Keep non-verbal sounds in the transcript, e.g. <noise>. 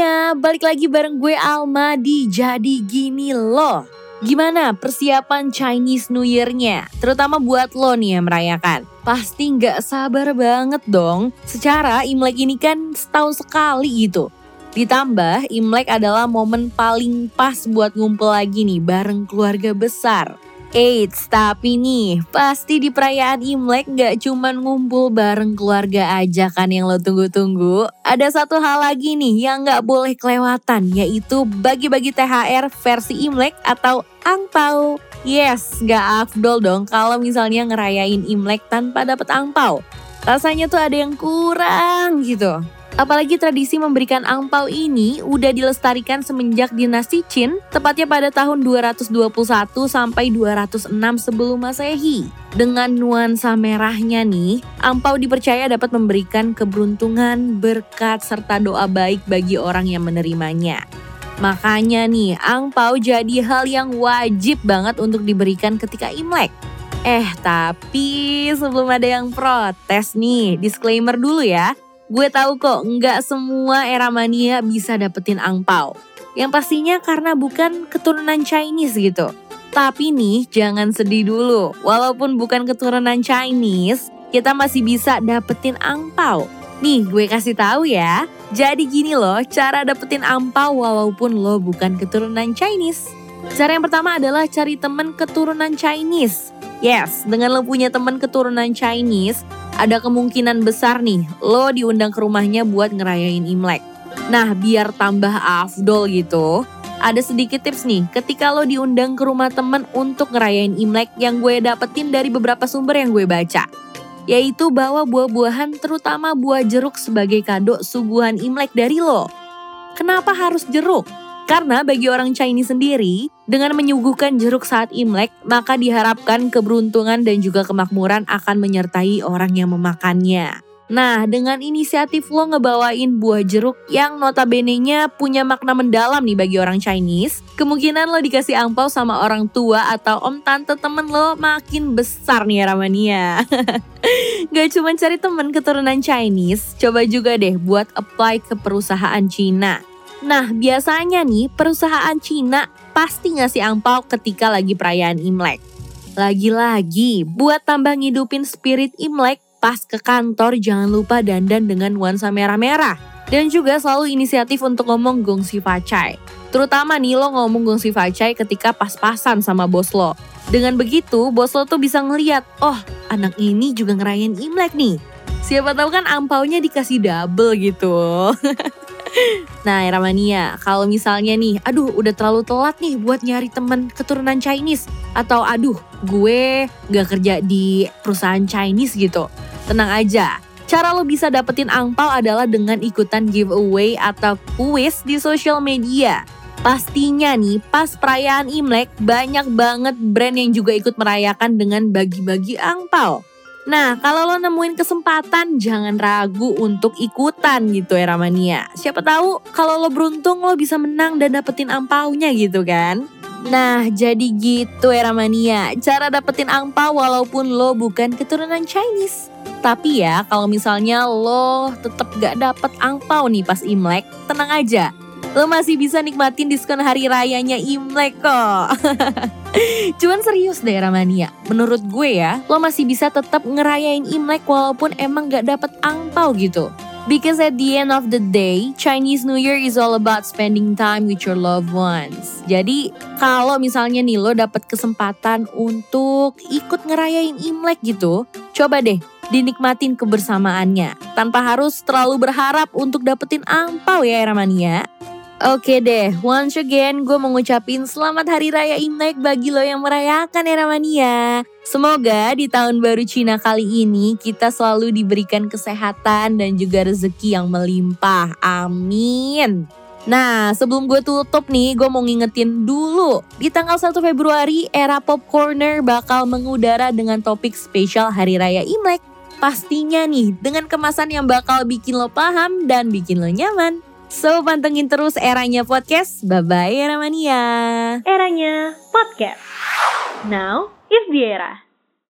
Mania, balik lagi bareng gue Alma di Jadi Gini Loh. Gimana persiapan Chinese New Year-nya? Terutama buat lo nih yang merayakan. Pasti nggak sabar banget dong. Secara Imlek ini kan setahun sekali gitu. Ditambah Imlek adalah momen paling pas buat ngumpul lagi nih bareng keluarga besar. Eits, tapi nih, pasti di perayaan Imlek gak cuman ngumpul bareng keluarga aja kan yang lo tunggu-tunggu. Ada satu hal lagi nih yang gak boleh kelewatan, yaitu bagi-bagi THR versi Imlek atau angpau. Yes, gak afdol dong kalau misalnya ngerayain Imlek tanpa dapet angpau. Rasanya tuh ada yang kurang gitu. Apalagi tradisi memberikan angpau ini udah dilestarikan semenjak dinasti Qin, tepatnya pada tahun 221 sampai 206 sebelum Masehi. Dengan nuansa merahnya nih, angpau dipercaya dapat memberikan keberuntungan, berkat, serta doa baik bagi orang yang menerimanya. Makanya nih, angpau jadi hal yang wajib banget untuk diberikan ketika Imlek. Eh, tapi sebelum ada yang protes nih, disclaimer dulu ya. Gue tahu kok nggak semua era mania bisa dapetin angpau. Yang pastinya karena bukan keturunan Chinese gitu. Tapi nih jangan sedih dulu. Walaupun bukan keturunan Chinese, kita masih bisa dapetin angpau. Nih gue kasih tahu ya. Jadi gini loh cara dapetin angpau walaupun lo bukan keturunan Chinese. Cara yang pertama adalah cari temen keturunan Chinese. Yes, dengan lo punya temen keturunan Chinese, ada kemungkinan besar nih lo diundang ke rumahnya buat ngerayain Imlek. Nah, biar tambah afdol gitu, ada sedikit tips nih ketika lo diundang ke rumah temen untuk ngerayain Imlek yang gue dapetin dari beberapa sumber yang gue baca. Yaitu bawa buah-buahan terutama buah jeruk sebagai kado suguhan Imlek dari lo. Kenapa harus jeruk? Karena bagi orang Chinese sendiri, dengan menyuguhkan jeruk saat Imlek, maka diharapkan keberuntungan dan juga kemakmuran akan menyertai orang yang memakannya. Nah, dengan inisiatif lo ngebawain buah jeruk yang notabene-nya punya makna mendalam nih bagi orang Chinese, kemungkinan lo dikasih angpau sama orang tua atau om tante temen lo makin besar nih Ramania. <laughs> Gak cuma cari temen keturunan Chinese, coba juga deh buat apply ke perusahaan Cina. Nah, biasanya nih perusahaan Cina pasti ngasih angpau ketika lagi perayaan Imlek. Lagi-lagi, buat tambah ngidupin spirit Imlek, pas ke kantor jangan lupa dandan dengan nuansa merah-merah. Dan juga selalu inisiatif untuk ngomong gongsi facai. Terutama nih lo ngomong gongsi facai ketika pas-pasan sama bos lo. Dengan begitu, bos lo tuh bisa ngeliat, oh anak ini juga ngerayain Imlek nih. Siapa tahu kan angpaunya dikasih double gitu. <laughs> <laughs> Nah, Ramania, kalau misalnya nih, aduh udah terlalu telat nih buat nyari temen keturunan Chinese. Atau aduh, gue gak kerja di perusahaan Chinese gitu. Tenang aja, cara lo bisa dapetin angpau adalah dengan ikutan giveaway atau kuis di sosial media. Pastinya nih, pas perayaan Imlek, banyak banget brand yang juga ikut merayakan dengan bagi-bagi angpau. Nah, kalau lo nemuin kesempatan, jangan ragu untuk ikutan gitu ya Ramania. Siapa tahu kalau lo beruntung lo bisa menang dan dapetin angpaunya gitu kan. Nah, jadi gitu ya Ramania. Cara dapetin angpau walaupun lo bukan keturunan Chinese. Tapi ya, kalau misalnya lo tetap gak dapet angpau nih pas Imlek, tenang aja. Lo masih bisa nikmatin diskon hari rayanya Imlek kok. <laughs> Cuman serius deh Ramania, menurut gue ya, lo masih bisa tetap ngerayain Imlek walaupun emang gak dapet angpau gitu. Because at the end of the day, Chinese New Year is all about spending time with your loved ones. Jadi kalau misalnya nih lo dapet kesempatan untuk ikut ngerayain Imlek gitu, coba deh dinikmatin kebersamaannya. Tanpa harus terlalu berharap untuk dapetin angpau ya Ramania. Oke deh, once again gue mau ngucapin selamat hari raya Imlek bagi lo yang merayakan era mania. Semoga di tahun baru Cina kali ini kita selalu diberikan kesehatan dan juga rezeki yang melimpah. Amin. Nah, sebelum gue tutup nih, gue mau ngingetin dulu. Di tanggal 1 Februari, era Pop Corner bakal mengudara dengan topik spesial Hari Raya Imlek. Pastinya nih, dengan kemasan yang bakal bikin lo paham dan bikin lo nyaman. So, pantengin terus eranya podcast. Bye-bye, Era Mania. Eranya podcast. Now is the era.